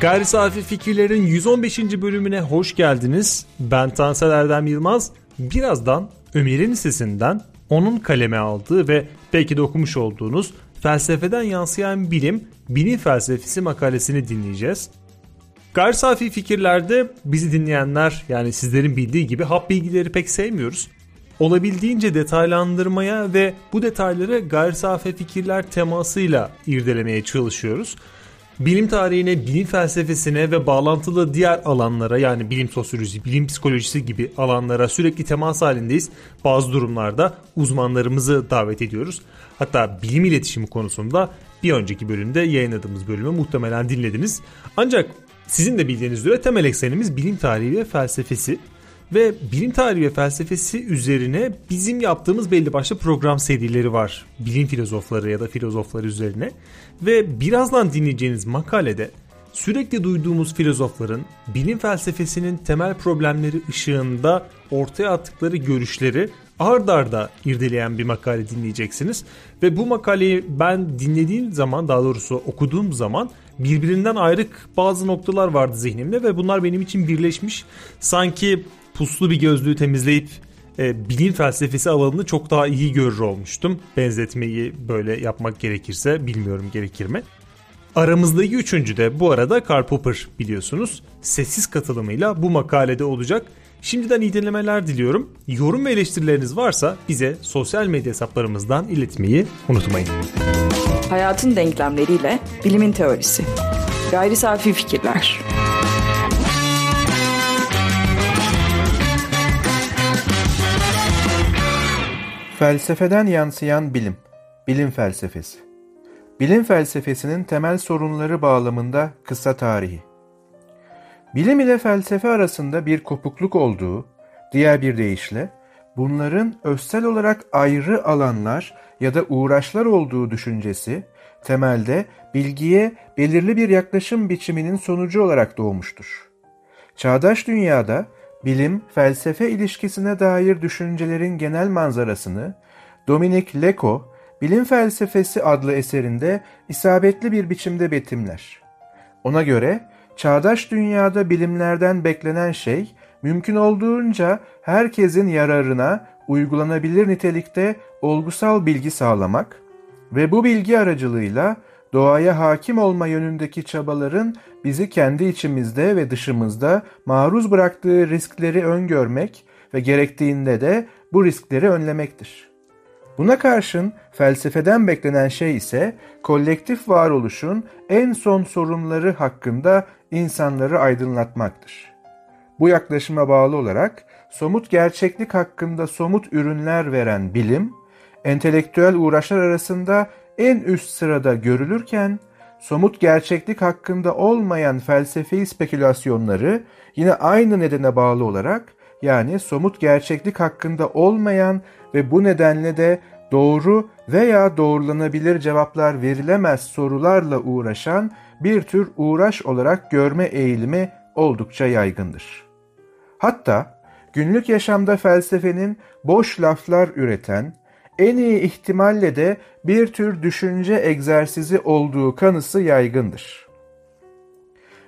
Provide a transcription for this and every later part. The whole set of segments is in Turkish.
Gayri Safi Fikirlerin 115. bölümüne hoş geldiniz. Ben Tansel Erdem Yılmaz. Birazdan Ömer'in sesinden onun kaleme aldığı ve belki de okumuş olduğunuz Felsefeden Yansıyan Bilim, Bilim Felsefesi makalesini dinleyeceğiz. Gayri safi fikirlerde bizi dinleyenler yani sizlerin bildiği gibi hap bilgileri pek sevmiyoruz. Olabildiğince detaylandırmaya ve bu detayları gayri safi fikirler temasıyla irdelemeye çalışıyoruz bilim tarihine, bilim felsefesine ve bağlantılı diğer alanlara yani bilim sosyolojisi, bilim psikolojisi gibi alanlara sürekli temas halindeyiz. Bazı durumlarda uzmanlarımızı davet ediyoruz. Hatta bilim iletişimi konusunda bir önceki bölümde yayınladığımız bölümü muhtemelen dinlediniz. Ancak sizin de bildiğiniz üzere temel eksenimiz bilim tarihi ve felsefesi ve bilim tarihi ve felsefesi üzerine bizim yaptığımız belli başlı program serileri var. Bilim filozofları ya da filozofları üzerine. Ve birazdan dinleyeceğiniz makalede sürekli duyduğumuz filozofların bilim felsefesinin temel problemleri ışığında ortaya attıkları görüşleri ard arda irdeleyen bir makale dinleyeceksiniz. Ve bu makaleyi ben dinlediğim zaman daha doğrusu okuduğum zaman birbirinden ayrık bazı noktalar vardı zihnimde ve bunlar benim için birleşmiş. Sanki puslu bir gözlüğü temizleyip e, bilim felsefesi alanını çok daha iyi görür olmuştum. Benzetmeyi böyle yapmak gerekirse bilmiyorum gerekir mi? Aramızdaki üçüncü de bu arada Karl Popper biliyorsunuz. Sessiz katılımıyla bu makalede olacak. Şimdiden iyi dinlemeler diliyorum. Yorum ve eleştirileriniz varsa bize sosyal medya hesaplarımızdan iletmeyi unutmayın. Hayatın denklemleriyle bilimin teorisi. Gayri safi fikirler. Felsefeden yansıyan bilim, bilim felsefesi. Bilim felsefesinin temel sorunları bağlamında kısa tarihi. Bilim ile felsefe arasında bir kopukluk olduğu, diğer bir deyişle, bunların özsel olarak ayrı alanlar ya da uğraşlar olduğu düşüncesi, temelde bilgiye belirli bir yaklaşım biçiminin sonucu olarak doğmuştur. Çağdaş dünyada bilim-felsefe ilişkisine dair düşüncelerin genel manzarasını Dominic Leco, Bilim Felsefesi adlı eserinde isabetli bir biçimde betimler. Ona göre çağdaş dünyada bilimlerden beklenen şey mümkün olduğunca herkesin yararına uygulanabilir nitelikte olgusal bilgi sağlamak ve bu bilgi aracılığıyla doğaya hakim olma yönündeki çabaların bizi kendi içimizde ve dışımızda maruz bıraktığı riskleri öngörmek ve gerektiğinde de bu riskleri önlemektir. Buna karşın felsefeden beklenen şey ise kolektif varoluşun en son sorunları hakkında insanları aydınlatmaktır. Bu yaklaşıma bağlı olarak somut gerçeklik hakkında somut ürünler veren bilim, entelektüel uğraşlar arasında en üst sırada görülürken somut gerçeklik hakkında olmayan felsefi spekülasyonları yine aynı nedene bağlı olarak yani somut gerçeklik hakkında olmayan ve bu nedenle de doğru veya doğrulanabilir cevaplar verilemez sorularla uğraşan bir tür uğraş olarak görme eğilimi oldukça yaygındır. Hatta günlük yaşamda felsefenin boş laflar üreten, en iyi ihtimalle de bir tür düşünce egzersizi olduğu kanısı yaygındır.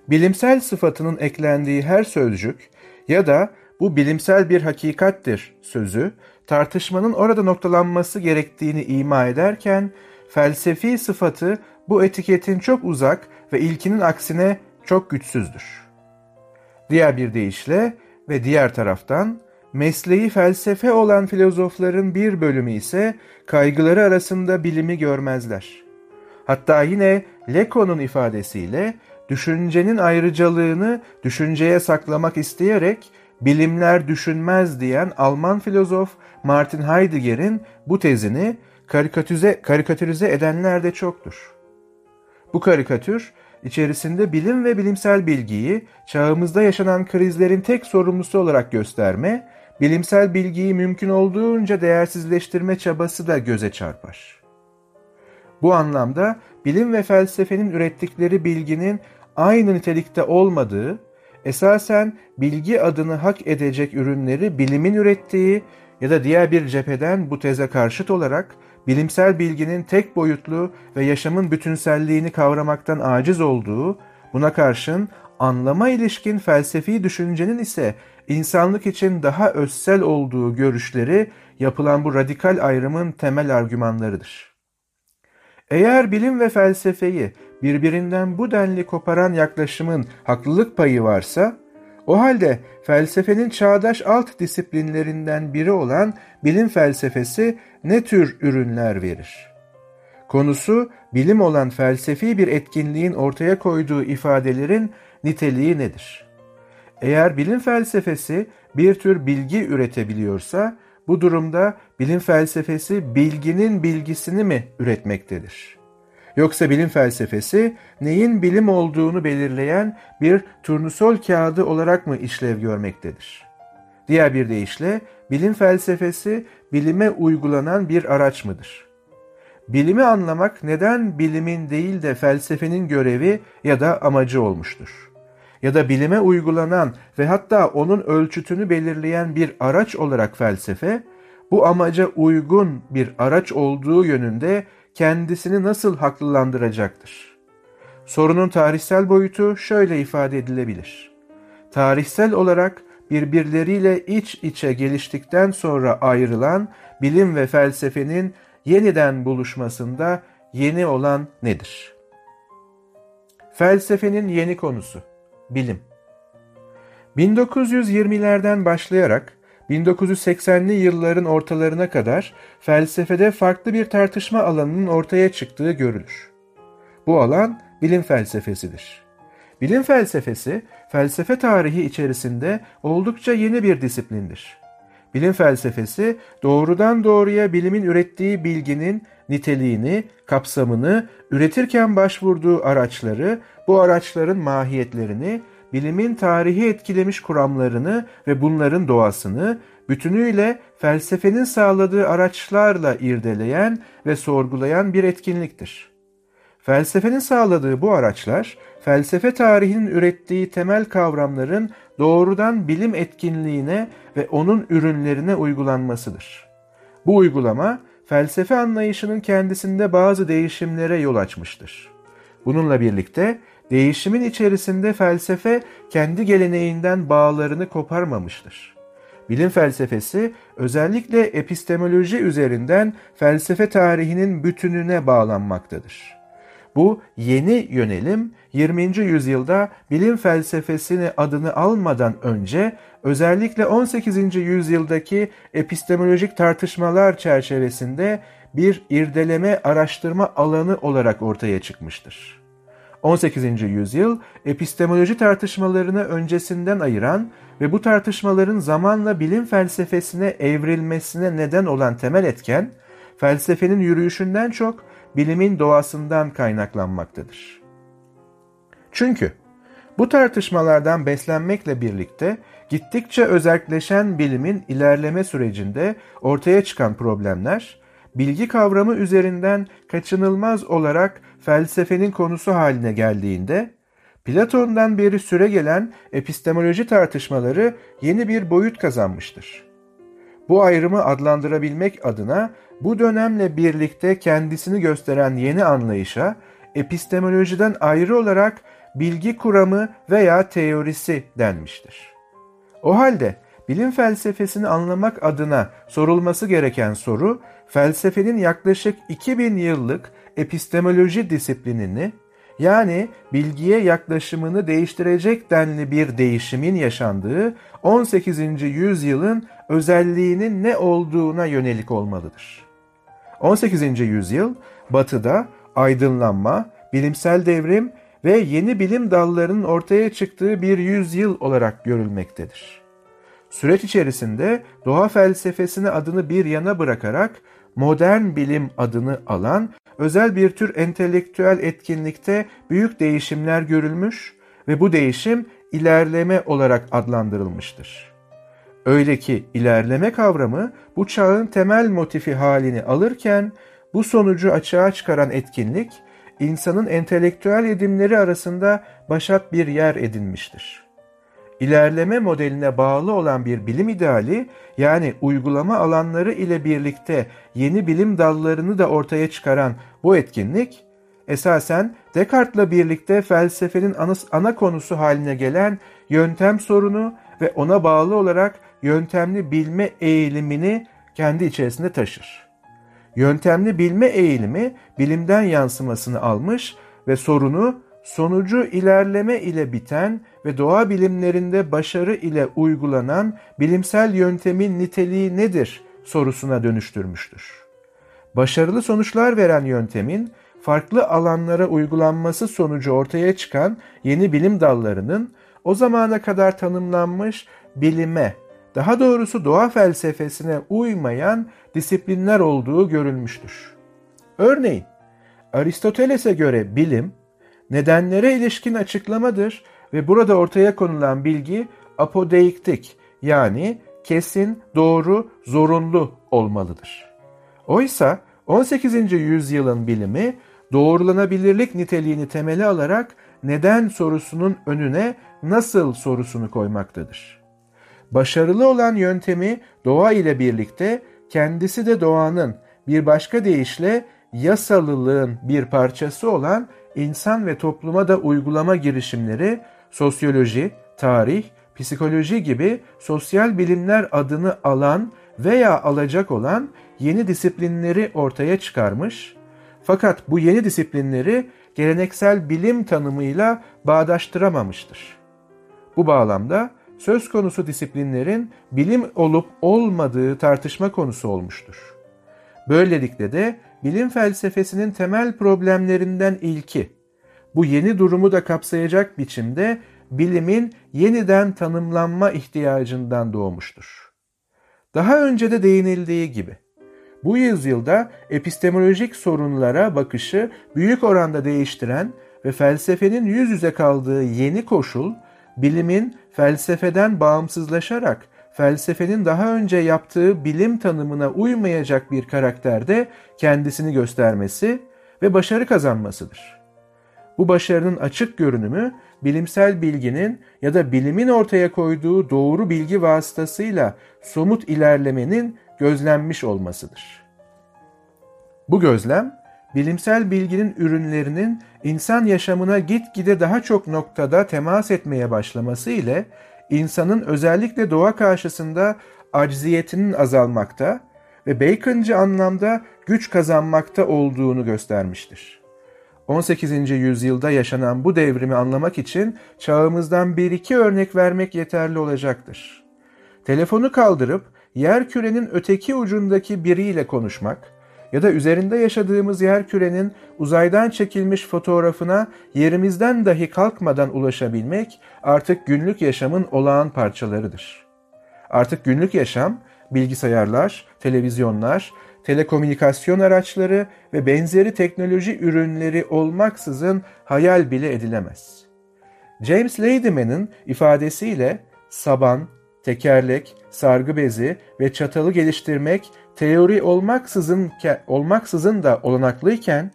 Bilimsel sıfatının eklendiği her sözcük ya da bu bilimsel bir hakikattir sözü tartışmanın orada noktalanması gerektiğini ima ederken felsefi sıfatı bu etiketin çok uzak ve ilkinin aksine çok güçsüzdür. Diğer bir deyişle ve diğer taraftan Mesleği felsefe olan filozofların bir bölümü ise kaygıları arasında bilimi görmezler. Hatta yine Leco'nun ifadesiyle düşüncenin ayrıcalığını düşünceye saklamak isteyerek bilimler düşünmez diyen Alman filozof Martin Heidegger'in bu tezini karikatüze, karikatürize edenler de çoktur. Bu karikatür içerisinde bilim ve bilimsel bilgiyi çağımızda yaşanan krizlerin tek sorumlusu olarak gösterme bilimsel bilgiyi mümkün olduğunca değersizleştirme çabası da göze çarpar. Bu anlamda bilim ve felsefenin ürettikleri bilginin aynı nitelikte olmadığı, esasen bilgi adını hak edecek ürünleri bilimin ürettiği ya da diğer bir cepheden bu teze karşıt olarak bilimsel bilginin tek boyutlu ve yaşamın bütünselliğini kavramaktan aciz olduğu Buna karşın anlama ilişkin felsefi düşüncenin ise insanlık için daha özsel olduğu görüşleri yapılan bu radikal ayrımın temel argümanlarıdır. Eğer bilim ve felsefeyi birbirinden bu denli koparan yaklaşımın haklılık payı varsa, o halde felsefenin çağdaş alt disiplinlerinden biri olan bilim felsefesi ne tür ürünler verir? Konusu bilim olan felsefi bir etkinliğin ortaya koyduğu ifadelerin niteliği nedir? Eğer bilim felsefesi bir tür bilgi üretebiliyorsa, bu durumda bilim felsefesi bilginin bilgisini mi üretmektedir? Yoksa bilim felsefesi neyin bilim olduğunu belirleyen bir turnusol kağıdı olarak mı işlev görmektedir? Diğer bir deyişle bilim felsefesi bilime uygulanan bir araç mıdır? Bilimi anlamak neden bilimin değil de felsefenin görevi ya da amacı olmuştur? Ya da bilime uygulanan ve hatta onun ölçütünü belirleyen bir araç olarak felsefe, bu amaca uygun bir araç olduğu yönünde kendisini nasıl haklılandıracaktır? Sorunun tarihsel boyutu şöyle ifade edilebilir. Tarihsel olarak birbirleriyle iç içe geliştikten sonra ayrılan bilim ve felsefenin yeniden buluşmasında yeni olan nedir? Felsefenin yeni konusu bilim. 1920'lerden başlayarak 1980'li yılların ortalarına kadar felsefede farklı bir tartışma alanının ortaya çıktığı görülür. Bu alan bilim felsefesidir. Bilim felsefesi, felsefe tarihi içerisinde oldukça yeni bir disiplindir. Bilim felsefesi doğrudan doğruya bilimin ürettiği bilginin niteliğini, kapsamını, üretirken başvurduğu araçları, bu araçların mahiyetlerini, bilimin tarihi etkilemiş kuramlarını ve bunların doğasını bütünüyle felsefenin sağladığı araçlarla irdeleyen ve sorgulayan bir etkinliktir. Felsefenin sağladığı bu araçlar, felsefe tarihinin ürettiği temel kavramların doğrudan bilim etkinliğine ve onun ürünlerine uygulanmasıdır. Bu uygulama, felsefe anlayışının kendisinde bazı değişimlere yol açmıştır. Bununla birlikte değişimin içerisinde felsefe kendi geleneğinden bağlarını koparmamıştır. Bilim felsefesi özellikle epistemoloji üzerinden felsefe tarihinin bütününe bağlanmaktadır. Bu yeni yönelim 20. yüzyılda bilim felsefesini adını almadan önce özellikle 18. yüzyıldaki epistemolojik tartışmalar çerçevesinde bir irdeleme araştırma alanı olarak ortaya çıkmıştır. 18. yüzyıl epistemoloji tartışmalarını öncesinden ayıran ve bu tartışmaların zamanla bilim felsefesine evrilmesine neden olan temel etken, felsefenin yürüyüşünden çok bilimin doğasından kaynaklanmaktadır. Çünkü bu tartışmalardan beslenmekle birlikte gittikçe özelleşen bilimin ilerleme sürecinde ortaya çıkan problemler, bilgi kavramı üzerinden kaçınılmaz olarak felsefenin konusu haline geldiğinde, Platon'dan beri süre gelen epistemoloji tartışmaları yeni bir boyut kazanmıştır. Bu ayrımı adlandırabilmek adına bu dönemle birlikte kendisini gösteren yeni anlayışa epistemolojiden ayrı olarak bilgi kuramı veya teorisi denmiştir. O halde bilim felsefesini anlamak adına sorulması gereken soru, felsefenin yaklaşık 2000 yıllık epistemoloji disiplinini yani bilgiye yaklaşımını değiştirecek denli bir değişimin yaşandığı 18. yüzyılın özelliğinin ne olduğuna yönelik olmalıdır. 18. yüzyıl batıda aydınlanma, bilimsel devrim ve yeni bilim dallarının ortaya çıktığı bir yüzyıl olarak görülmektedir. Süreç içerisinde doğa felsefesine adını bir yana bırakarak modern bilim adını alan özel bir tür entelektüel etkinlikte büyük değişimler görülmüş ve bu değişim ilerleme olarak adlandırılmıştır. Öyle ki ilerleme kavramı bu çağın temel motifi halini alırken bu sonucu açığa çıkaran etkinlik insanın entelektüel edimleri arasında başat bir yer edinmiştir. İlerleme modeline bağlı olan bir bilim ideali yani uygulama alanları ile birlikte yeni bilim dallarını da ortaya çıkaran bu etkinlik esasen Descartes'la birlikte felsefenin ana konusu haline gelen yöntem sorunu ve ona bağlı olarak yöntemli bilme eğilimini kendi içerisinde taşır. Yöntemli bilme eğilimi bilimden yansımasını almış ve sorunu sonucu ilerleme ile biten ve doğa bilimlerinde başarı ile uygulanan bilimsel yöntemin niteliği nedir sorusuna dönüştürmüştür. Başarılı sonuçlar veren yöntemin farklı alanlara uygulanması sonucu ortaya çıkan yeni bilim dallarının o zamana kadar tanımlanmış bilime, daha doğrusu doğa felsefesine uymayan disiplinler olduğu görülmüştür. Örneğin, Aristoteles'e göre bilim, nedenlere ilişkin açıklamadır ve burada ortaya konulan bilgi apodeiktik yani kesin, doğru, zorunlu olmalıdır. Oysa 18. yüzyılın bilimi doğrulanabilirlik niteliğini temeli alarak neden sorusunun önüne nasıl sorusunu koymaktadır. Başarılı olan yöntemi doğa ile birlikte kendisi de doğanın bir başka deyişle yasalılığın bir parçası olan insan ve topluma da uygulama girişimleri sosyoloji, tarih, psikoloji gibi sosyal bilimler adını alan veya alacak olan yeni disiplinleri ortaya çıkarmış fakat bu yeni disiplinleri geleneksel bilim tanımıyla bağdaştıramamıştır. Bu bağlamda söz konusu disiplinlerin bilim olup olmadığı tartışma konusu olmuştur. Böylelikle de bilim felsefesinin temel problemlerinden ilki, bu yeni durumu da kapsayacak biçimde bilimin yeniden tanımlanma ihtiyacından doğmuştur. Daha önce de değinildiği gibi, bu yüzyılda epistemolojik sorunlara bakışı büyük oranda değiştiren ve felsefenin yüz yüze kaldığı yeni koşul, bilimin felsefeden bağımsızlaşarak felsefenin daha önce yaptığı bilim tanımına uymayacak bir karakterde kendisini göstermesi ve başarı kazanmasıdır. Bu başarının açık görünümü bilimsel bilginin ya da bilimin ortaya koyduğu doğru bilgi vasıtasıyla somut ilerlemenin gözlenmiş olmasıdır. Bu gözlem, bilimsel bilginin ürünlerinin insan yaşamına gitgide daha çok noktada temas etmeye başlaması ile insanın özellikle doğa karşısında acziyetinin azalmakta ve Bacon'cı anlamda güç kazanmakta olduğunu göstermiştir. 18. yüzyılda yaşanan bu devrimi anlamak için çağımızdan bir iki örnek vermek yeterli olacaktır. Telefonu kaldırıp yer kürenin öteki ucundaki biriyle konuşmak ya da üzerinde yaşadığımız yer kürenin uzaydan çekilmiş fotoğrafına yerimizden dahi kalkmadan ulaşabilmek artık günlük yaşamın olağan parçalarıdır. Artık günlük yaşam bilgisayarlar, televizyonlar, telekomünikasyon araçları ve benzeri teknoloji ürünleri olmaksızın hayal bile edilemez. James Ladyman'ın ifadesiyle saban, tekerlek, sargı bezi ve çatalı geliştirmek teori olmaksızın, olmaksızın da olanaklıyken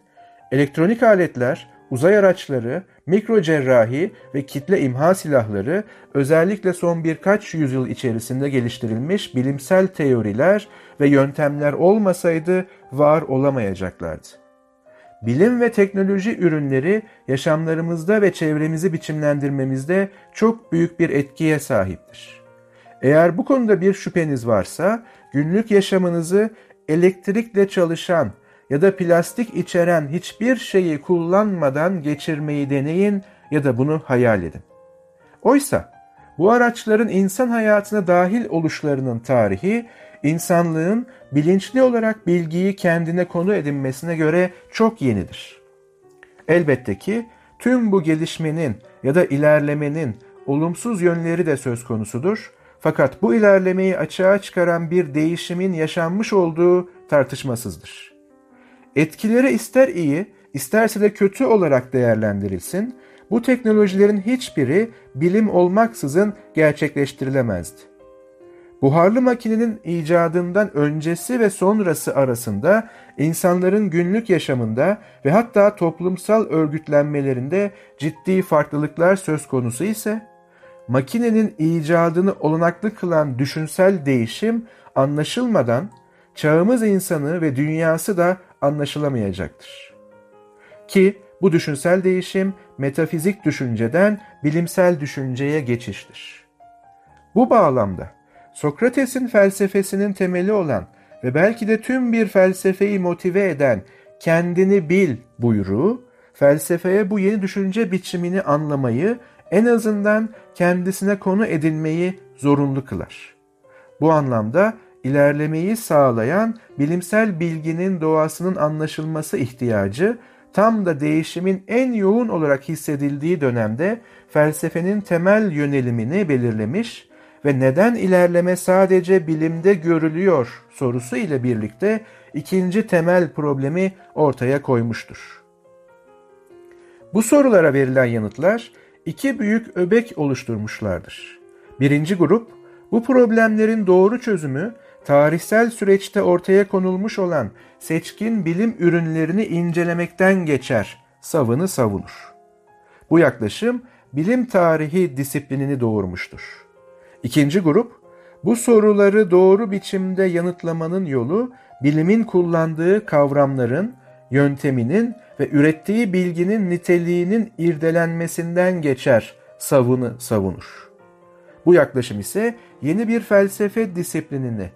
elektronik aletler, uzay araçları, mikro cerrahi ve kitle imha silahları özellikle son birkaç yüzyıl içerisinde geliştirilmiş bilimsel teoriler ve yöntemler olmasaydı var olamayacaklardı. Bilim ve teknoloji ürünleri yaşamlarımızda ve çevremizi biçimlendirmemizde çok büyük bir etkiye sahiptir. Eğer bu konuda bir şüpheniz varsa günlük yaşamınızı elektrikle çalışan ya da plastik içeren hiçbir şeyi kullanmadan geçirmeyi deneyin ya da bunu hayal edin. Oysa bu araçların insan hayatına dahil oluşlarının tarihi, insanlığın bilinçli olarak bilgiyi kendine konu edinmesine göre çok yenidir. Elbette ki tüm bu gelişmenin ya da ilerlemenin olumsuz yönleri de söz konusudur. Fakat bu ilerlemeyi açığa çıkaran bir değişimin yaşanmış olduğu tartışmasızdır. Etkileri ister iyi, isterse de kötü olarak değerlendirilsin, bu teknolojilerin hiçbiri bilim olmaksızın gerçekleştirilemezdi. Buharlı makinenin icadından öncesi ve sonrası arasında insanların günlük yaşamında ve hatta toplumsal örgütlenmelerinde ciddi farklılıklar söz konusu ise, makinenin icadını olanaklı kılan düşünsel değişim anlaşılmadan çağımız insanı ve dünyası da anlaşılamayacaktır. Ki bu düşünsel değişim metafizik düşünceden bilimsel düşünceye geçiştir. Bu bağlamda Sokrates'in felsefesinin temeli olan ve belki de tüm bir felsefeyi motive eden kendini bil buyruğu, felsefeye bu yeni düşünce biçimini anlamayı, en azından kendisine konu edinmeyi zorunlu kılar. Bu anlamda ilerlemeyi sağlayan bilimsel bilginin doğasının anlaşılması ihtiyacı tam da değişimin en yoğun olarak hissedildiği dönemde felsefenin temel yönelimini belirlemiş ve neden ilerleme sadece bilimde görülüyor sorusu ile birlikte ikinci temel problemi ortaya koymuştur. Bu sorulara verilen yanıtlar iki büyük öbek oluşturmuşlardır. Birinci grup, bu problemlerin doğru çözümü tarihsel süreçte ortaya konulmuş olan seçkin bilim ürünlerini incelemekten geçer, savını savunur. Bu yaklaşım bilim tarihi disiplinini doğurmuştur. İkinci grup, bu soruları doğru biçimde yanıtlamanın yolu bilimin kullandığı kavramların, yönteminin ve ürettiği bilginin niteliğinin irdelenmesinden geçer, savını savunur. Bu yaklaşım ise yeni bir felsefe disiplinini,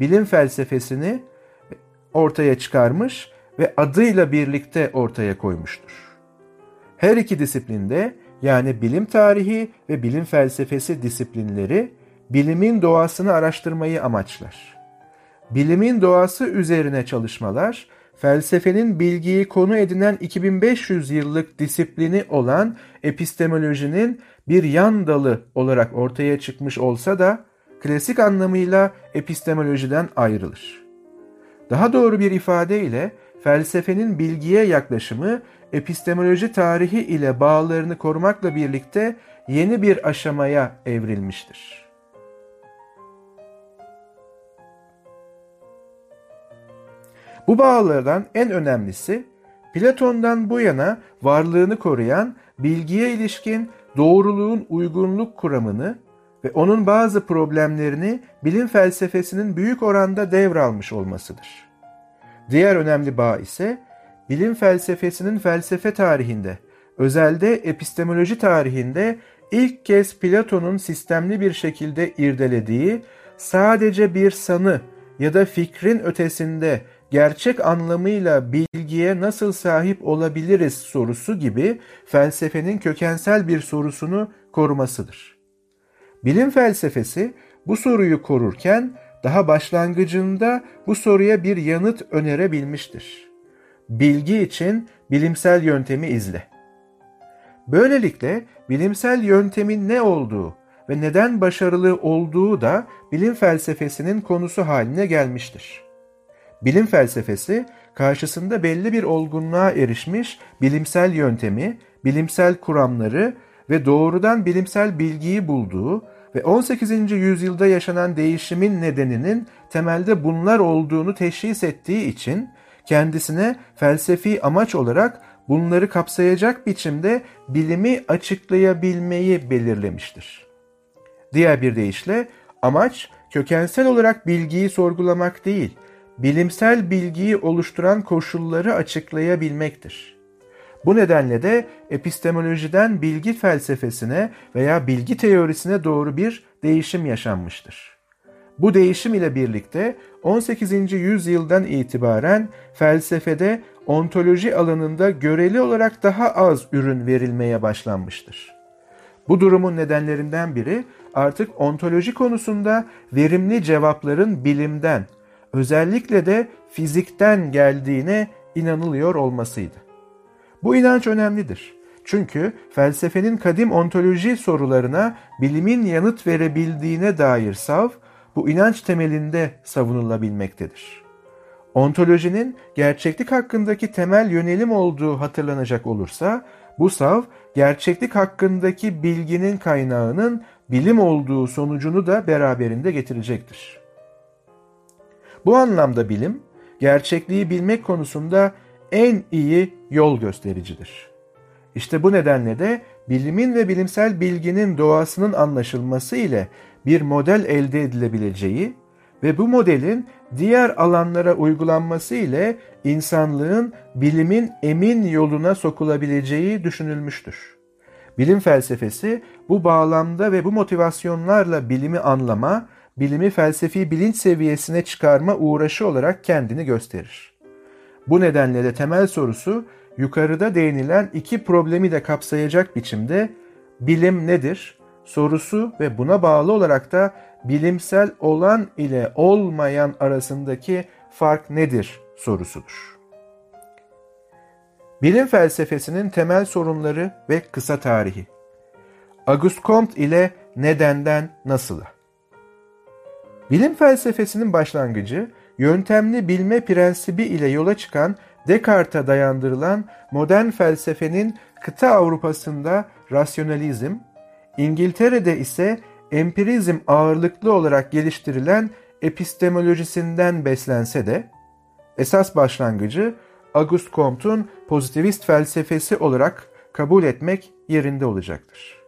bilim felsefesini ortaya çıkarmış ve adıyla birlikte ortaya koymuştur. Her iki disiplinde yani bilim tarihi ve bilim felsefesi disiplinleri bilimin doğasını araştırmayı amaçlar. Bilimin doğası üzerine çalışmalar, felsefenin bilgiyi konu edinen 2500 yıllık disiplini olan epistemolojinin bir yan dalı olarak ortaya çıkmış olsa da klasik anlamıyla epistemolojiden ayrılır. Daha doğru bir ifadeyle felsefenin bilgiye yaklaşımı epistemoloji tarihi ile bağlarını korumakla birlikte yeni bir aşamaya evrilmiştir. Bu bağlardan en önemlisi Platon'dan bu yana varlığını koruyan bilgiye ilişkin doğruluğun uygunluk kuramını ve onun bazı problemlerini bilim felsefesinin büyük oranda devralmış olmasıdır. Diğer önemli bağ ise bilim felsefesinin felsefe tarihinde, özelde epistemoloji tarihinde ilk kez Platon'un sistemli bir şekilde irdelediği sadece bir sanı ya da fikrin ötesinde gerçek anlamıyla bilgiye nasıl sahip olabiliriz sorusu gibi felsefenin kökensel bir sorusunu korumasıdır. Bilim felsefesi bu soruyu korurken daha başlangıcında bu soruya bir yanıt önerebilmiştir. Bilgi için bilimsel yöntemi izle. Böylelikle bilimsel yöntemin ne olduğu ve neden başarılı olduğu da bilim felsefesinin konusu haline gelmiştir. Bilim felsefesi karşısında belli bir olgunluğa erişmiş bilimsel yöntemi, bilimsel kuramları ve doğrudan bilimsel bilgiyi bulduğu ve 18. yüzyılda yaşanan değişimin nedeninin temelde bunlar olduğunu teşhis ettiği için kendisine felsefi amaç olarak bunları kapsayacak biçimde bilimi açıklayabilmeyi belirlemiştir. Diğer bir deyişle amaç kökensel olarak bilgiyi sorgulamak değil, bilimsel bilgiyi oluşturan koşulları açıklayabilmektir. Bu nedenle de epistemolojiden bilgi felsefesine veya bilgi teorisine doğru bir değişim yaşanmıştır. Bu değişim ile birlikte 18. yüzyıldan itibaren felsefede ontoloji alanında göreli olarak daha az ürün verilmeye başlanmıştır. Bu durumun nedenlerinden biri artık ontoloji konusunda verimli cevapların bilimden, özellikle de fizikten geldiğine inanılıyor olmasıydı. Bu inanç önemlidir. Çünkü felsefenin kadim ontoloji sorularına bilimin yanıt verebildiğine dair sav, bu inanç temelinde savunulabilmektedir. Ontolojinin gerçeklik hakkındaki temel yönelim olduğu hatırlanacak olursa, bu sav gerçeklik hakkındaki bilginin kaynağının bilim olduğu sonucunu da beraberinde getirecektir. Bu anlamda bilim, gerçekliği bilmek konusunda en iyi yol göstericidir. İşte bu nedenle de bilimin ve bilimsel bilginin doğasının anlaşılması ile bir model elde edilebileceği ve bu modelin diğer alanlara uygulanması ile insanlığın bilimin emin yoluna sokulabileceği düşünülmüştür. Bilim felsefesi bu bağlamda ve bu motivasyonlarla bilimi anlama, bilimi felsefi bilinç seviyesine çıkarma uğraşı olarak kendini gösterir. Bu nedenle de temel sorusu yukarıda değinilen iki problemi de kapsayacak biçimde bilim nedir sorusu ve buna bağlı olarak da bilimsel olan ile olmayan arasındaki fark nedir sorusudur. Bilim felsefesinin temel sorunları ve kısa tarihi. Auguste Comte ile nedenden nasıla. Bilim felsefesinin başlangıcı, yöntemli bilme prensibi ile yola çıkan Descartes'e dayandırılan modern felsefenin kıta Avrupa'sında rasyonalizm, İngiltere'de ise empirizm ağırlıklı olarak geliştirilen epistemolojisinden beslense de, esas başlangıcı Auguste Comte'un pozitivist felsefesi olarak kabul etmek yerinde olacaktır.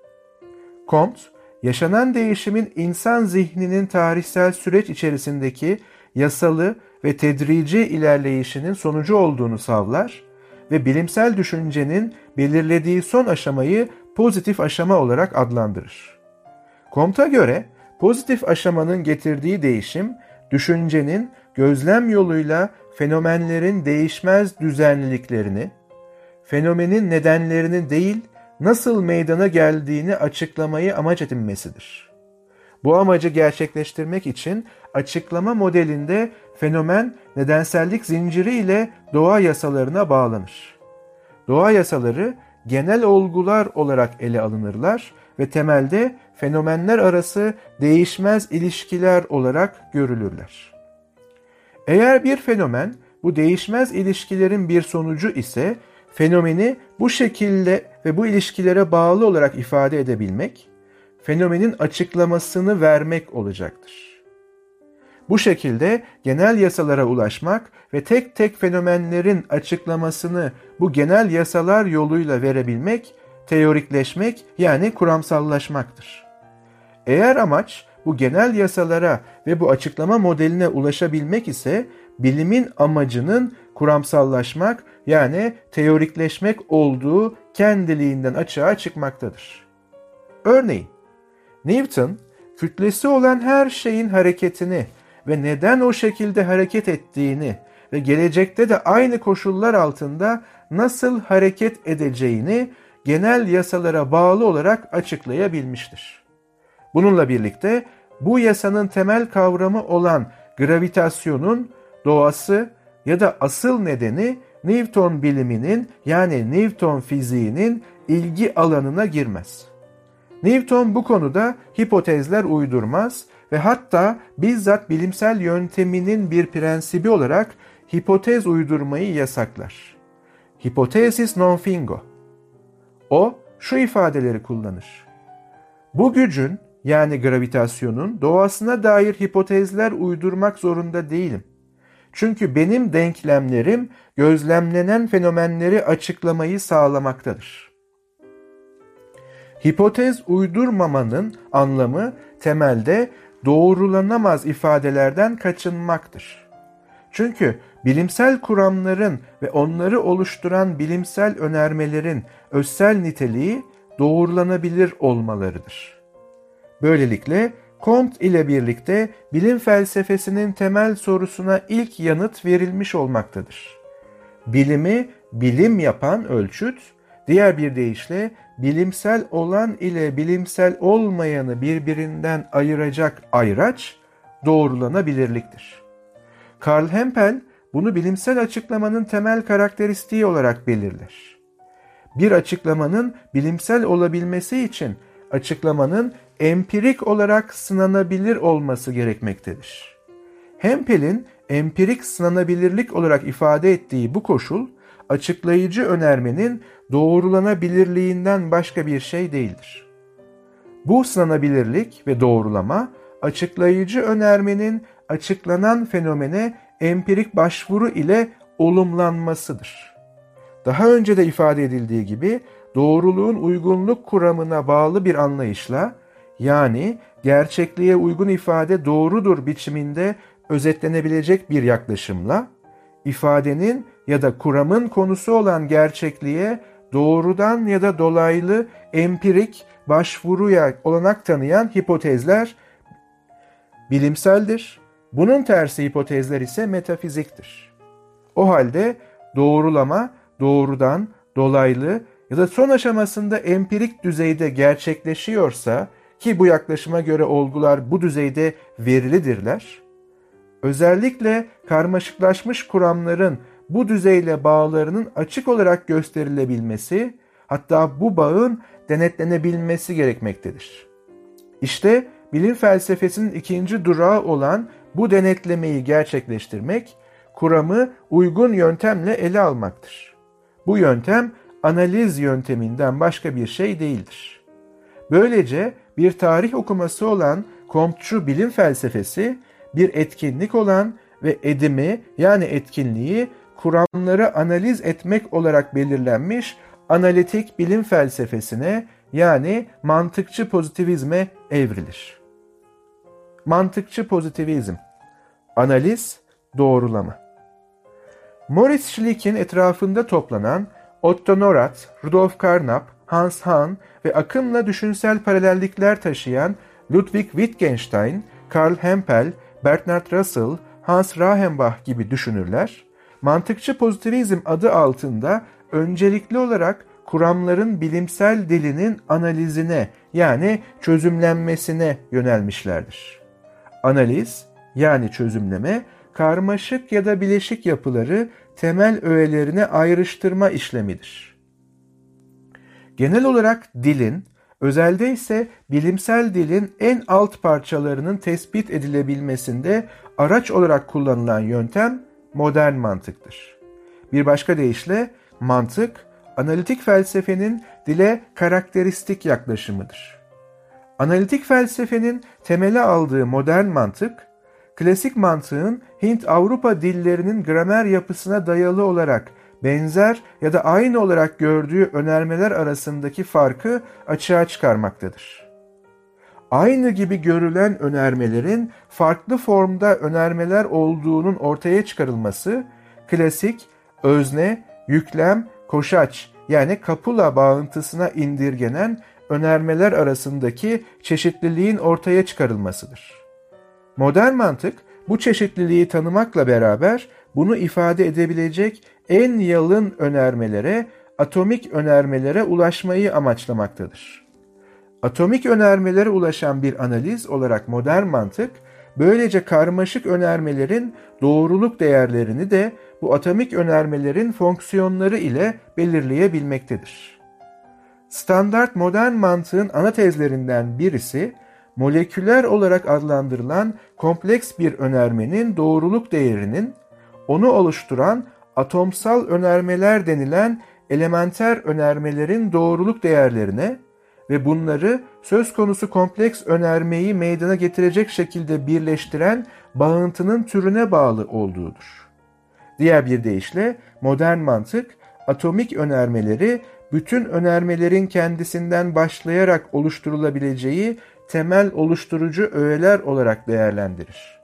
Comte, yaşanan değişimin insan zihninin tarihsel süreç içerisindeki yasalı ve tedrici ilerleyişinin sonucu olduğunu savlar ve bilimsel düşüncenin belirlediği son aşamayı pozitif aşama olarak adlandırır. Comte'a göre pozitif aşamanın getirdiği değişim, düşüncenin gözlem yoluyla fenomenlerin değişmez düzenliliklerini, fenomenin nedenlerini değil, nasıl meydana geldiğini açıklamayı amaç edinmesidir. Bu amacı gerçekleştirmek için açıklama modelinde fenomen nedensellik zinciri ile doğa yasalarına bağlanır. Doğa yasaları genel olgular olarak ele alınırlar ve temelde fenomenler arası değişmez ilişkiler olarak görülürler. Eğer bir fenomen bu değişmez ilişkilerin bir sonucu ise fenomeni bu şekilde ve bu ilişkilere bağlı olarak ifade edebilmek, fenomenin açıklamasını vermek olacaktır. Bu şekilde genel yasalara ulaşmak ve tek tek fenomenlerin açıklamasını bu genel yasalar yoluyla verebilmek, teorikleşmek yani kuramsallaşmaktır. Eğer amaç bu genel yasalara ve bu açıklama modeline ulaşabilmek ise bilimin amacının kuramsallaşmak yani teorikleşmek olduğu kendiliğinden açığa çıkmaktadır. Örneğin Newton kütlesi olan her şeyin hareketini ve neden o şekilde hareket ettiğini ve gelecekte de aynı koşullar altında nasıl hareket edeceğini genel yasalara bağlı olarak açıklayabilmiştir. Bununla birlikte bu yasanın temel kavramı olan gravitasyonun doğası ya da asıl nedeni Newton biliminin yani Newton fiziğinin ilgi alanına girmez. Newton bu konuda hipotezler uydurmaz ve hatta bizzat bilimsel yönteminin bir prensibi olarak hipotez uydurmayı yasaklar. Hipotesis non fingo. O şu ifadeleri kullanır. Bu gücün yani gravitasyonun doğasına dair hipotezler uydurmak zorunda değilim. Çünkü benim denklemlerim gözlemlenen fenomenleri açıklamayı sağlamaktadır. Hipotez uydurmamanın anlamı temelde doğrulanamaz ifadelerden kaçınmaktır. Çünkü bilimsel kuramların ve onları oluşturan bilimsel önermelerin özsel niteliği doğrulanabilir olmalarıdır. Böylelikle Comte ile birlikte bilim felsefesinin temel sorusuna ilk yanıt verilmiş olmaktadır. Bilimi bilim yapan ölçüt, diğer bir deyişle bilimsel olan ile bilimsel olmayanı birbirinden ayıracak ayraç doğrulanabilirliktir. Karl Hempel bunu bilimsel açıklamanın temel karakteristiği olarak belirler. Bir açıklamanın bilimsel olabilmesi için açıklamanın empirik olarak sınanabilir olması gerekmektedir. Hempel'in empirik sınanabilirlik olarak ifade ettiği bu koşul, açıklayıcı önermenin doğrulanabilirliğinden başka bir şey değildir. Bu sınanabilirlik ve doğrulama, açıklayıcı önermenin açıklanan fenomene empirik başvuru ile olumlanmasıdır. Daha önce de ifade edildiği gibi doğruluğun uygunluk kuramına bağlı bir anlayışla yani gerçekliğe uygun ifade doğrudur biçiminde özetlenebilecek bir yaklaşımla ifadenin ya da kuramın konusu olan gerçekliğe doğrudan ya da dolaylı empirik başvuruya olanak tanıyan hipotezler bilimseldir. Bunun tersi hipotezler ise metafiziktir. O halde doğrulama doğrudan, dolaylı ya da son aşamasında empirik düzeyde gerçekleşiyorsa ki bu yaklaşıma göre olgular bu düzeyde verilidirler, özellikle karmaşıklaşmış kuramların bu düzeyle bağlarının açık olarak gösterilebilmesi, hatta bu bağın denetlenebilmesi gerekmektedir. İşte bilim felsefesinin ikinci durağı olan bu denetlemeyi gerçekleştirmek, kuramı uygun yöntemle ele almaktır. Bu yöntem analiz yönteminden başka bir şey değildir. Böylece bir tarih okuması olan Comte'cu bilim felsefesi bir etkinlik olan ve edimi yani etkinliği kuramları analiz etmek olarak belirlenmiş analitik bilim felsefesine yani mantıkçı pozitivizme evrilir. Mantıkçı pozitivizm Analiz, doğrulama Morris Schlick'in etrafında toplanan Otto Neurath, Rudolf Carnap, Hans Hahn ve akımla düşünsel paralellikler taşıyan Ludwig Wittgenstein, Karl Hempel, Bernard Russell, Hans Rahenbach gibi düşünürler, mantıkçı pozitivizm adı altında öncelikli olarak kuramların bilimsel dilinin analizine yani çözümlenmesine yönelmişlerdir. Analiz yani çözümleme karmaşık ya da bileşik yapıları temel öğelerine ayrıştırma işlemidir. Genel olarak dilin, özelde ise bilimsel dilin en alt parçalarının tespit edilebilmesinde araç olarak kullanılan yöntem modern mantıktır. Bir başka deyişle mantık, analitik felsefenin dile karakteristik yaklaşımıdır. Analitik felsefenin temele aldığı modern mantık, klasik mantığın Hint-Avrupa dillerinin gramer yapısına dayalı olarak benzer ya da aynı olarak gördüğü önermeler arasındaki farkı açığa çıkarmaktadır. Aynı gibi görülen önermelerin farklı formda önermeler olduğunun ortaya çıkarılması, klasik, özne, yüklem, koşaç yani kapula bağıntısına indirgenen önermeler arasındaki çeşitliliğin ortaya çıkarılmasıdır. Modern mantık bu çeşitliliği tanımakla beraber bunu ifade edebilecek en yalın önermelere, atomik önermelere ulaşmayı amaçlamaktadır. Atomik önermelere ulaşan bir analiz olarak modern mantık, böylece karmaşık önermelerin doğruluk değerlerini de bu atomik önermelerin fonksiyonları ile belirleyebilmektedir. Standart modern mantığın ana tezlerinden birisi, moleküler olarak adlandırılan kompleks bir önermenin doğruluk değerinin onu oluşturan atomsal önermeler denilen elementer önermelerin doğruluk değerlerine ve bunları söz konusu kompleks önermeyi meydana getirecek şekilde birleştiren bağıntının türüne bağlı olduğudur. Diğer bir deyişle modern mantık atomik önermeleri bütün önermelerin kendisinden başlayarak oluşturulabileceği temel oluşturucu öğeler olarak değerlendirir.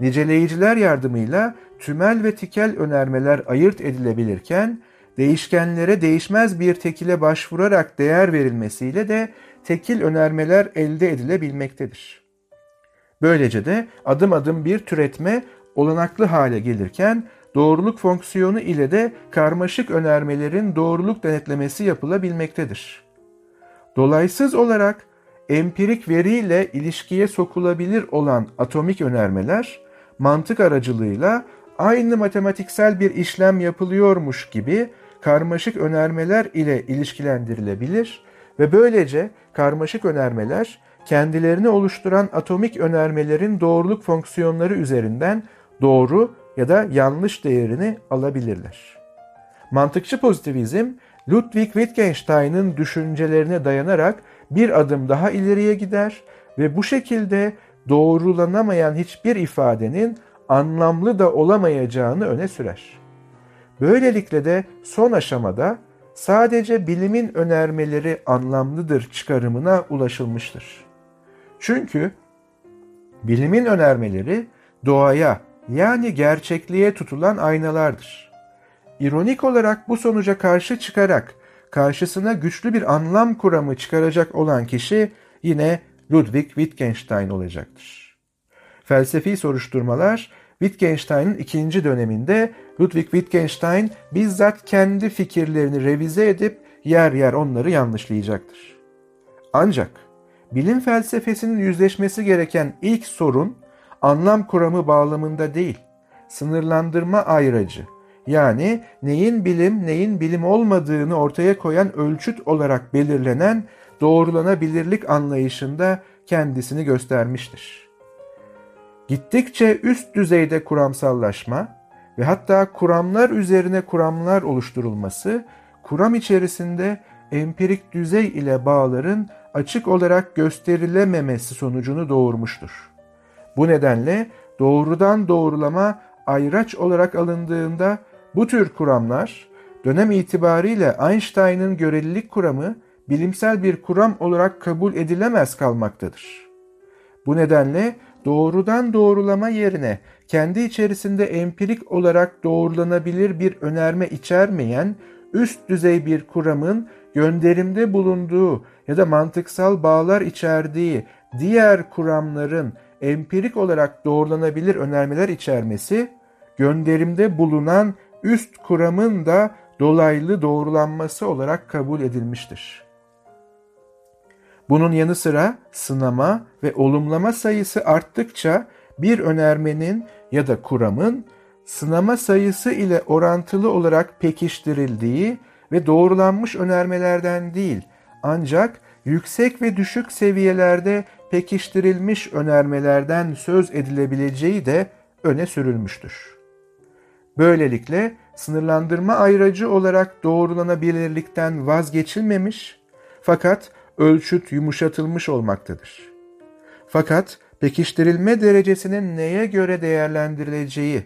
Niceleyiciler yardımıyla tümel ve tikel önermeler ayırt edilebilirken, değişkenlere değişmez bir tekile başvurarak değer verilmesiyle de tekil önermeler elde edilebilmektedir. Böylece de adım adım bir türetme olanaklı hale gelirken doğruluk fonksiyonu ile de karmaşık önermelerin doğruluk denetlemesi yapılabilmektedir. Dolaysız olarak empirik veriyle ilişkiye sokulabilir olan atomik önermeler mantık aracılığıyla aynı matematiksel bir işlem yapılıyormuş gibi karmaşık önermeler ile ilişkilendirilebilir ve böylece karmaşık önermeler kendilerini oluşturan atomik önermelerin doğruluk fonksiyonları üzerinden doğru ya da yanlış değerini alabilirler. Mantıkçı pozitivizm, Ludwig Wittgenstein'ın düşüncelerine dayanarak bir adım daha ileriye gider ve bu şekilde doğrulanamayan hiçbir ifadenin anlamlı da olamayacağını öne sürer. Böylelikle de son aşamada sadece bilimin önermeleri anlamlıdır çıkarımına ulaşılmıştır. Çünkü bilimin önermeleri doğaya yani gerçekliğe tutulan aynalardır. İronik olarak bu sonuca karşı çıkarak karşısına güçlü bir anlam kuramı çıkaracak olan kişi yine Ludwig Wittgenstein olacaktır. Felsefi soruşturmalar Wittgenstein'in ikinci döneminde Ludwig Wittgenstein bizzat kendi fikirlerini revize edip yer yer onları yanlışlayacaktır. Ancak bilim felsefesinin yüzleşmesi gereken ilk sorun anlam kuramı bağlamında değil, sınırlandırma ayracı yani neyin bilim neyin bilim olmadığını ortaya koyan ölçüt olarak belirlenen doğrulanabilirlik anlayışında kendisini göstermiştir. Gittikçe üst düzeyde kuramsallaşma ve hatta kuramlar üzerine kuramlar oluşturulması, kuram içerisinde empirik düzey ile bağların açık olarak gösterilememesi sonucunu doğurmuştur. Bu nedenle doğrudan doğrulama ayraç olarak alındığında bu tür kuramlar dönem itibariyle Einstein'ın görelilik kuramı bilimsel bir kuram olarak kabul edilemez kalmaktadır. Bu nedenle doğrudan doğrulama yerine kendi içerisinde empirik olarak doğrulanabilir bir önerme içermeyen üst düzey bir kuramın gönderimde bulunduğu ya da mantıksal bağlar içerdiği diğer kuramların empirik olarak doğrulanabilir önermeler içermesi, gönderimde bulunan üst kuramın da dolaylı doğrulanması olarak kabul edilmiştir. Bunun yanı sıra sınama ve olumlama sayısı arttıkça bir önermenin ya da kuramın sınama sayısı ile orantılı olarak pekiştirildiği ve doğrulanmış önermelerden değil ancak yüksek ve düşük seviyelerde pekiştirilmiş önermelerden söz edilebileceği de öne sürülmüştür. Böylelikle sınırlandırma ayracı olarak doğrulanabilirlikten vazgeçilmemiş fakat ölçüt yumuşatılmış olmaktadır. Fakat pekiştirilme derecesinin neye göre değerlendirileceği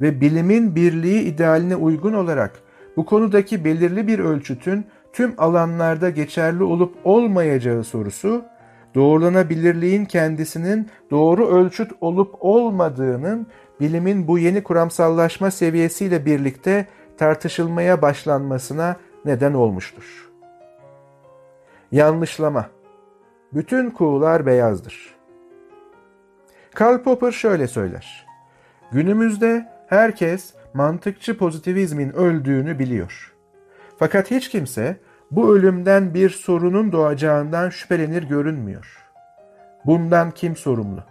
ve bilimin birliği idealine uygun olarak bu konudaki belirli bir ölçütün tüm alanlarda geçerli olup olmayacağı sorusu, doğrulanabilirliğin kendisinin doğru ölçüt olup olmadığının bilimin bu yeni kuramsallaşma seviyesiyle birlikte tartışılmaya başlanmasına neden olmuştur. Yanlışlama Bütün kuğular beyazdır. Karl Popper şöyle söyler. Günümüzde herkes mantıkçı pozitivizmin öldüğünü biliyor. Fakat hiç kimse bu ölümden bir sorunun doğacağından şüphelenir görünmüyor. Bundan kim sorumlu?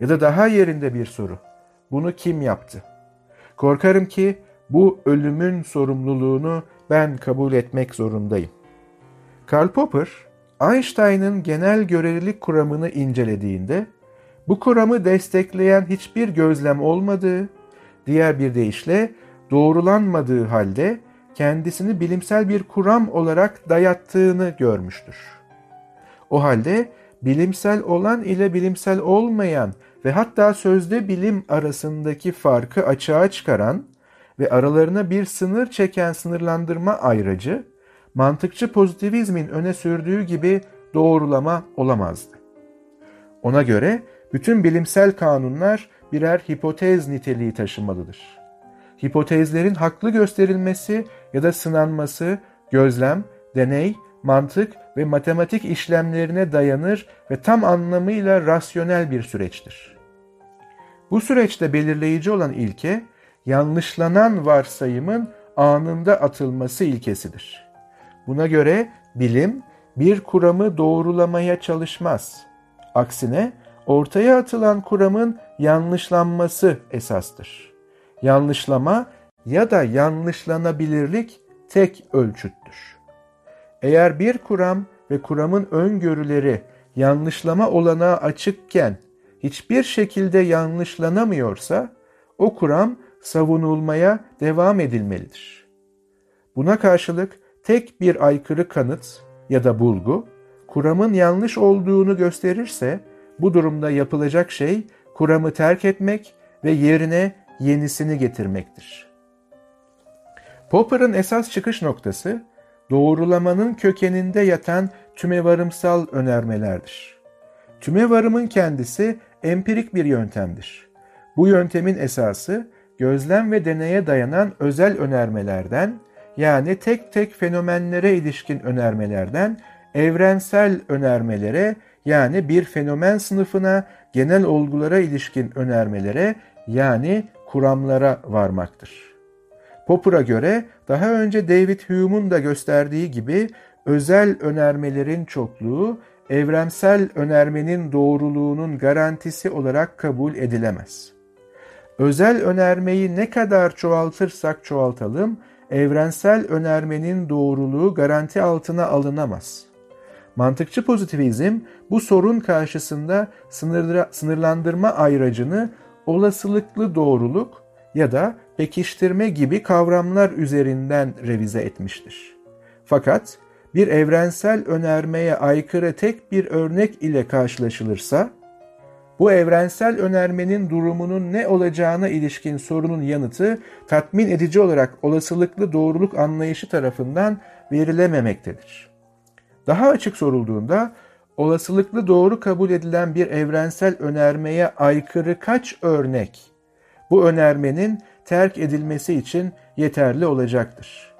Ya da daha yerinde bir soru. Bunu kim yaptı? Korkarım ki bu ölümün sorumluluğunu ben kabul etmek zorundayım. Karl Popper, Einstein'ın genel görelilik kuramını incelediğinde bu kuramı destekleyen hiçbir gözlem olmadığı, diğer bir deyişle doğrulanmadığı halde kendisini bilimsel bir kuram olarak dayattığını görmüştür. O halde bilimsel olan ile bilimsel olmayan ve hatta sözde bilim arasındaki farkı açığa çıkaran ve aralarına bir sınır çeken sınırlandırma ayracı, mantıkçı pozitivizmin öne sürdüğü gibi doğrulama olamazdı. Ona göre bütün bilimsel kanunlar birer hipotez niteliği taşımalıdır. Hipotezlerin haklı gösterilmesi ya da sınanması gözlem, deney, mantık ve matematik işlemlerine dayanır ve tam anlamıyla rasyonel bir süreçtir. Bu süreçte belirleyici olan ilke, yanlışlanan varsayımın anında atılması ilkesidir. Buna göre bilim bir kuramı doğrulamaya çalışmaz. Aksine ortaya atılan kuramın yanlışlanması esastır. Yanlışlama ya da yanlışlanabilirlik tek ölçüttür. Eğer bir kuram ve kuramın öngörüleri yanlışlama olanağı açıkken hiçbir şekilde yanlışlanamıyorsa o kuram savunulmaya devam edilmelidir. Buna karşılık tek bir aykırı kanıt ya da bulgu kuramın yanlış olduğunu gösterirse bu durumda yapılacak şey kuramı terk etmek ve yerine yenisini getirmektir. Popper'ın esas çıkış noktası doğrulamanın kökeninde yatan tümevarımsal önermelerdir. Tümevarımın kendisi empirik bir yöntemdir. Bu yöntemin esası gözlem ve deneye dayanan özel önermelerden yani tek tek fenomenlere ilişkin önermelerden evrensel önermelere yani bir fenomen sınıfına genel olgulara ilişkin önermelere yani kuramlara varmaktır. Popper'a göre daha önce David Hume'un da gösterdiği gibi özel önermelerin çokluğu evrensel önermenin doğruluğunun garantisi olarak kabul edilemez. Özel önermeyi ne kadar çoğaltırsak çoğaltalım, evrensel önermenin doğruluğu garanti altına alınamaz. Mantıkçı pozitivizm bu sorun karşısında sınırlandırma ayracını olasılıklı doğruluk ya da pekiştirme gibi kavramlar üzerinden revize etmiştir. Fakat bir evrensel önermeye aykırı tek bir örnek ile karşılaşılırsa, bu evrensel önermenin durumunun ne olacağına ilişkin sorunun yanıtı tatmin edici olarak olasılıklı doğruluk anlayışı tarafından verilememektedir. Daha açık sorulduğunda olasılıklı doğru kabul edilen bir evrensel önermeye aykırı kaç örnek bu önermenin terk edilmesi için yeterli olacaktır.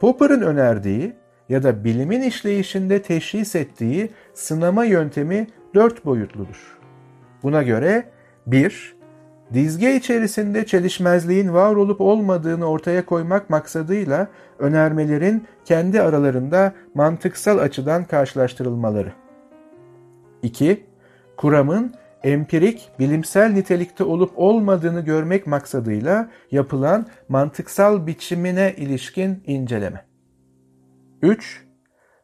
Popper'ın önerdiği ya da bilimin işleyişinde teşhis ettiği sınama yöntemi dört boyutludur. Buna göre 1. Dizge içerisinde çelişmezliğin var olup olmadığını ortaya koymak maksadıyla önermelerin kendi aralarında mantıksal açıdan karşılaştırılmaları. 2. Kuramın empirik, bilimsel nitelikte olup olmadığını görmek maksadıyla yapılan mantıksal biçimine ilişkin inceleme. 3.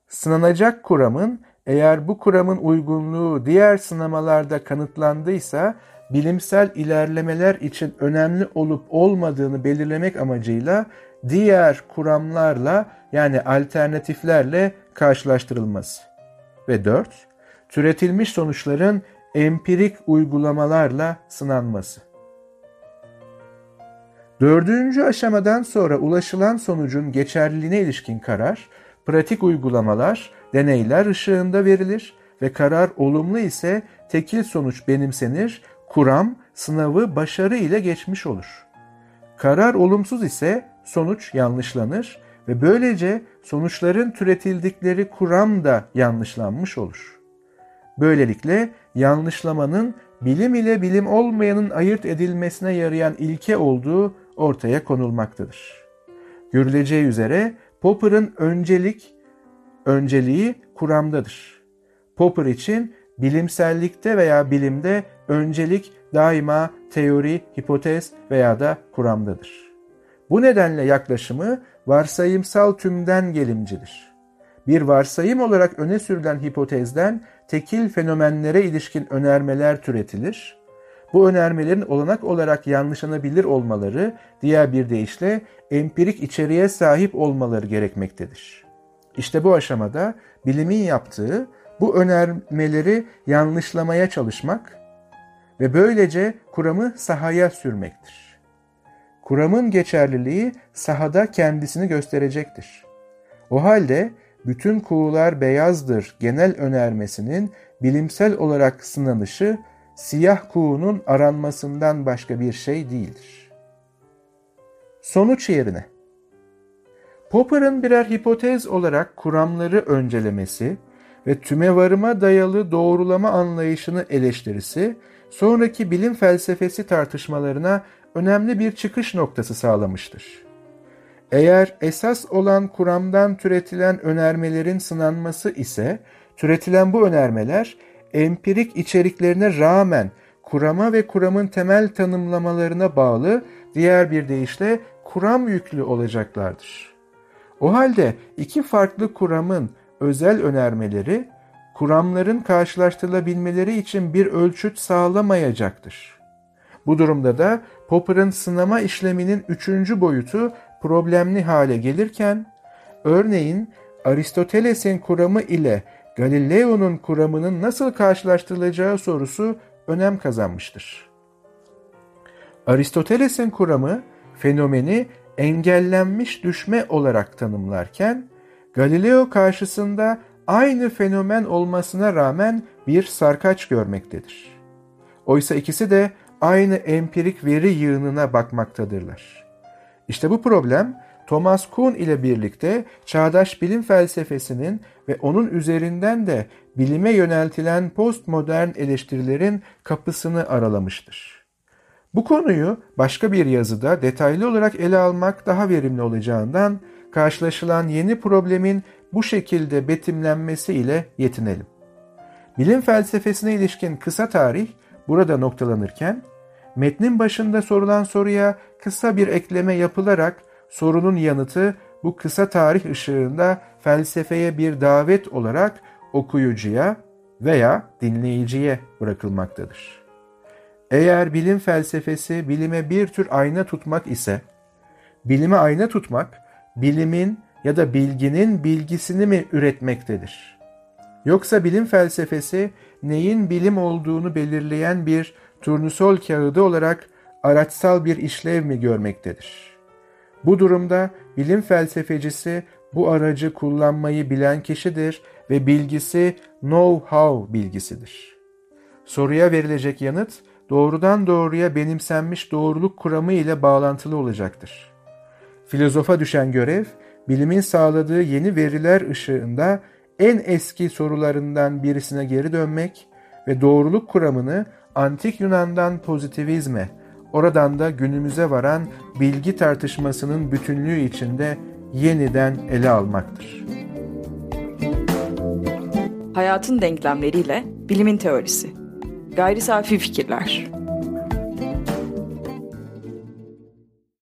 Sınanacak kuramın eğer bu kuramın uygunluğu diğer sınamalarda kanıtlandıysa bilimsel ilerlemeler için önemli olup olmadığını belirlemek amacıyla diğer kuramlarla yani alternatiflerle karşılaştırılması. Ve 4. Türetilmiş sonuçların empirik uygulamalarla sınanması. Dördüncü aşamadan sonra ulaşılan sonucun geçerliliğine ilişkin karar, pratik uygulamalar, deneyler ışığında verilir ve karar olumlu ise tekil sonuç benimsenir, kuram sınavı başarı ile geçmiş olur. Karar olumsuz ise sonuç yanlışlanır ve böylece sonuçların türetildikleri kuram da yanlışlanmış olur. Böylelikle yanlışlamanın bilim ile bilim olmayanın ayırt edilmesine yarayan ilke olduğu ortaya konulmaktadır. Görüleceği üzere Popper'ın öncelik önceliği kuramdadır. Popper için bilimsellikte veya bilimde öncelik daima teori, hipotez veya da kuramdadır. Bu nedenle yaklaşımı varsayımsal tümden gelimcidir. Bir varsayım olarak öne sürülen hipotezden tekil fenomenlere ilişkin önermeler türetilir. Bu önermelerin olanak olarak yanlışlanabilir olmaları, diğer bir deyişle empirik içeriğe sahip olmaları gerekmektedir. İşte bu aşamada bilimin yaptığı bu önermeleri yanlışlamaya çalışmak ve böylece kuramı sahaya sürmektir. Kuramın geçerliliği sahada kendisini gösterecektir. O halde bütün kuğular beyazdır genel önermesinin bilimsel olarak sınanışı siyah kuğunun aranmasından başka bir şey değildir. Sonuç yerine Popper'ın birer hipotez olarak kuramları öncelemesi ve tümevarıma dayalı doğrulama anlayışını eleştirisi, sonraki bilim felsefesi tartışmalarına önemli bir çıkış noktası sağlamıştır. Eğer esas olan kuramdan türetilen önermelerin sınanması ise, türetilen bu önermeler empirik içeriklerine rağmen kurama ve kuramın temel tanımlamalarına bağlı diğer bir deyişle kuram yüklü olacaklardır. O halde iki farklı kuramın özel önermeleri kuramların karşılaştırılabilmeleri için bir ölçüt sağlamayacaktır. Bu durumda da Popper'ın sınama işleminin üçüncü boyutu problemli hale gelirken, örneğin Aristoteles'in kuramı ile Galileo'nun kuramının nasıl karşılaştırılacağı sorusu önem kazanmıştır. Aristoteles'in kuramı fenomeni engellenmiş düşme olarak tanımlarken, Galileo karşısında aynı fenomen olmasına rağmen bir sarkaç görmektedir. Oysa ikisi de aynı empirik veri yığınına bakmaktadırlar. İşte bu problem Thomas Kuhn ile birlikte çağdaş bilim felsefesinin ve onun üzerinden de bilime yöneltilen postmodern eleştirilerin kapısını aralamıştır. Bu konuyu başka bir yazıda detaylı olarak ele almak daha verimli olacağından karşılaşılan yeni problemin bu şekilde betimlenmesi ile yetinelim. Bilim felsefesine ilişkin kısa tarih burada noktalanırken, metnin başında sorulan soruya kısa bir ekleme yapılarak sorunun yanıtı bu kısa tarih ışığında felsefeye bir davet olarak okuyucuya veya dinleyiciye bırakılmaktadır. Eğer bilim felsefesi bilime bir tür ayna tutmak ise, bilime ayna tutmak, bilimin ya da bilginin bilgisini mi üretmektedir? Yoksa bilim felsefesi neyin bilim olduğunu belirleyen bir turnusol kağıdı olarak araçsal bir işlev mi görmektedir? Bu durumda bilim felsefecisi bu aracı kullanmayı bilen kişidir ve bilgisi know-how bilgisidir. Soruya verilecek yanıt doğrudan doğruya benimsenmiş doğruluk kuramı ile bağlantılı olacaktır. Filozofa düşen görev, bilimin sağladığı yeni veriler ışığında en eski sorularından birisine geri dönmek ve doğruluk kuramını antik Yunan'dan pozitivizme, oradan da günümüze varan bilgi tartışmasının bütünlüğü içinde yeniden ele almaktır. Hayatın denklemleriyle bilimin teorisi. Gayri safi fikirler.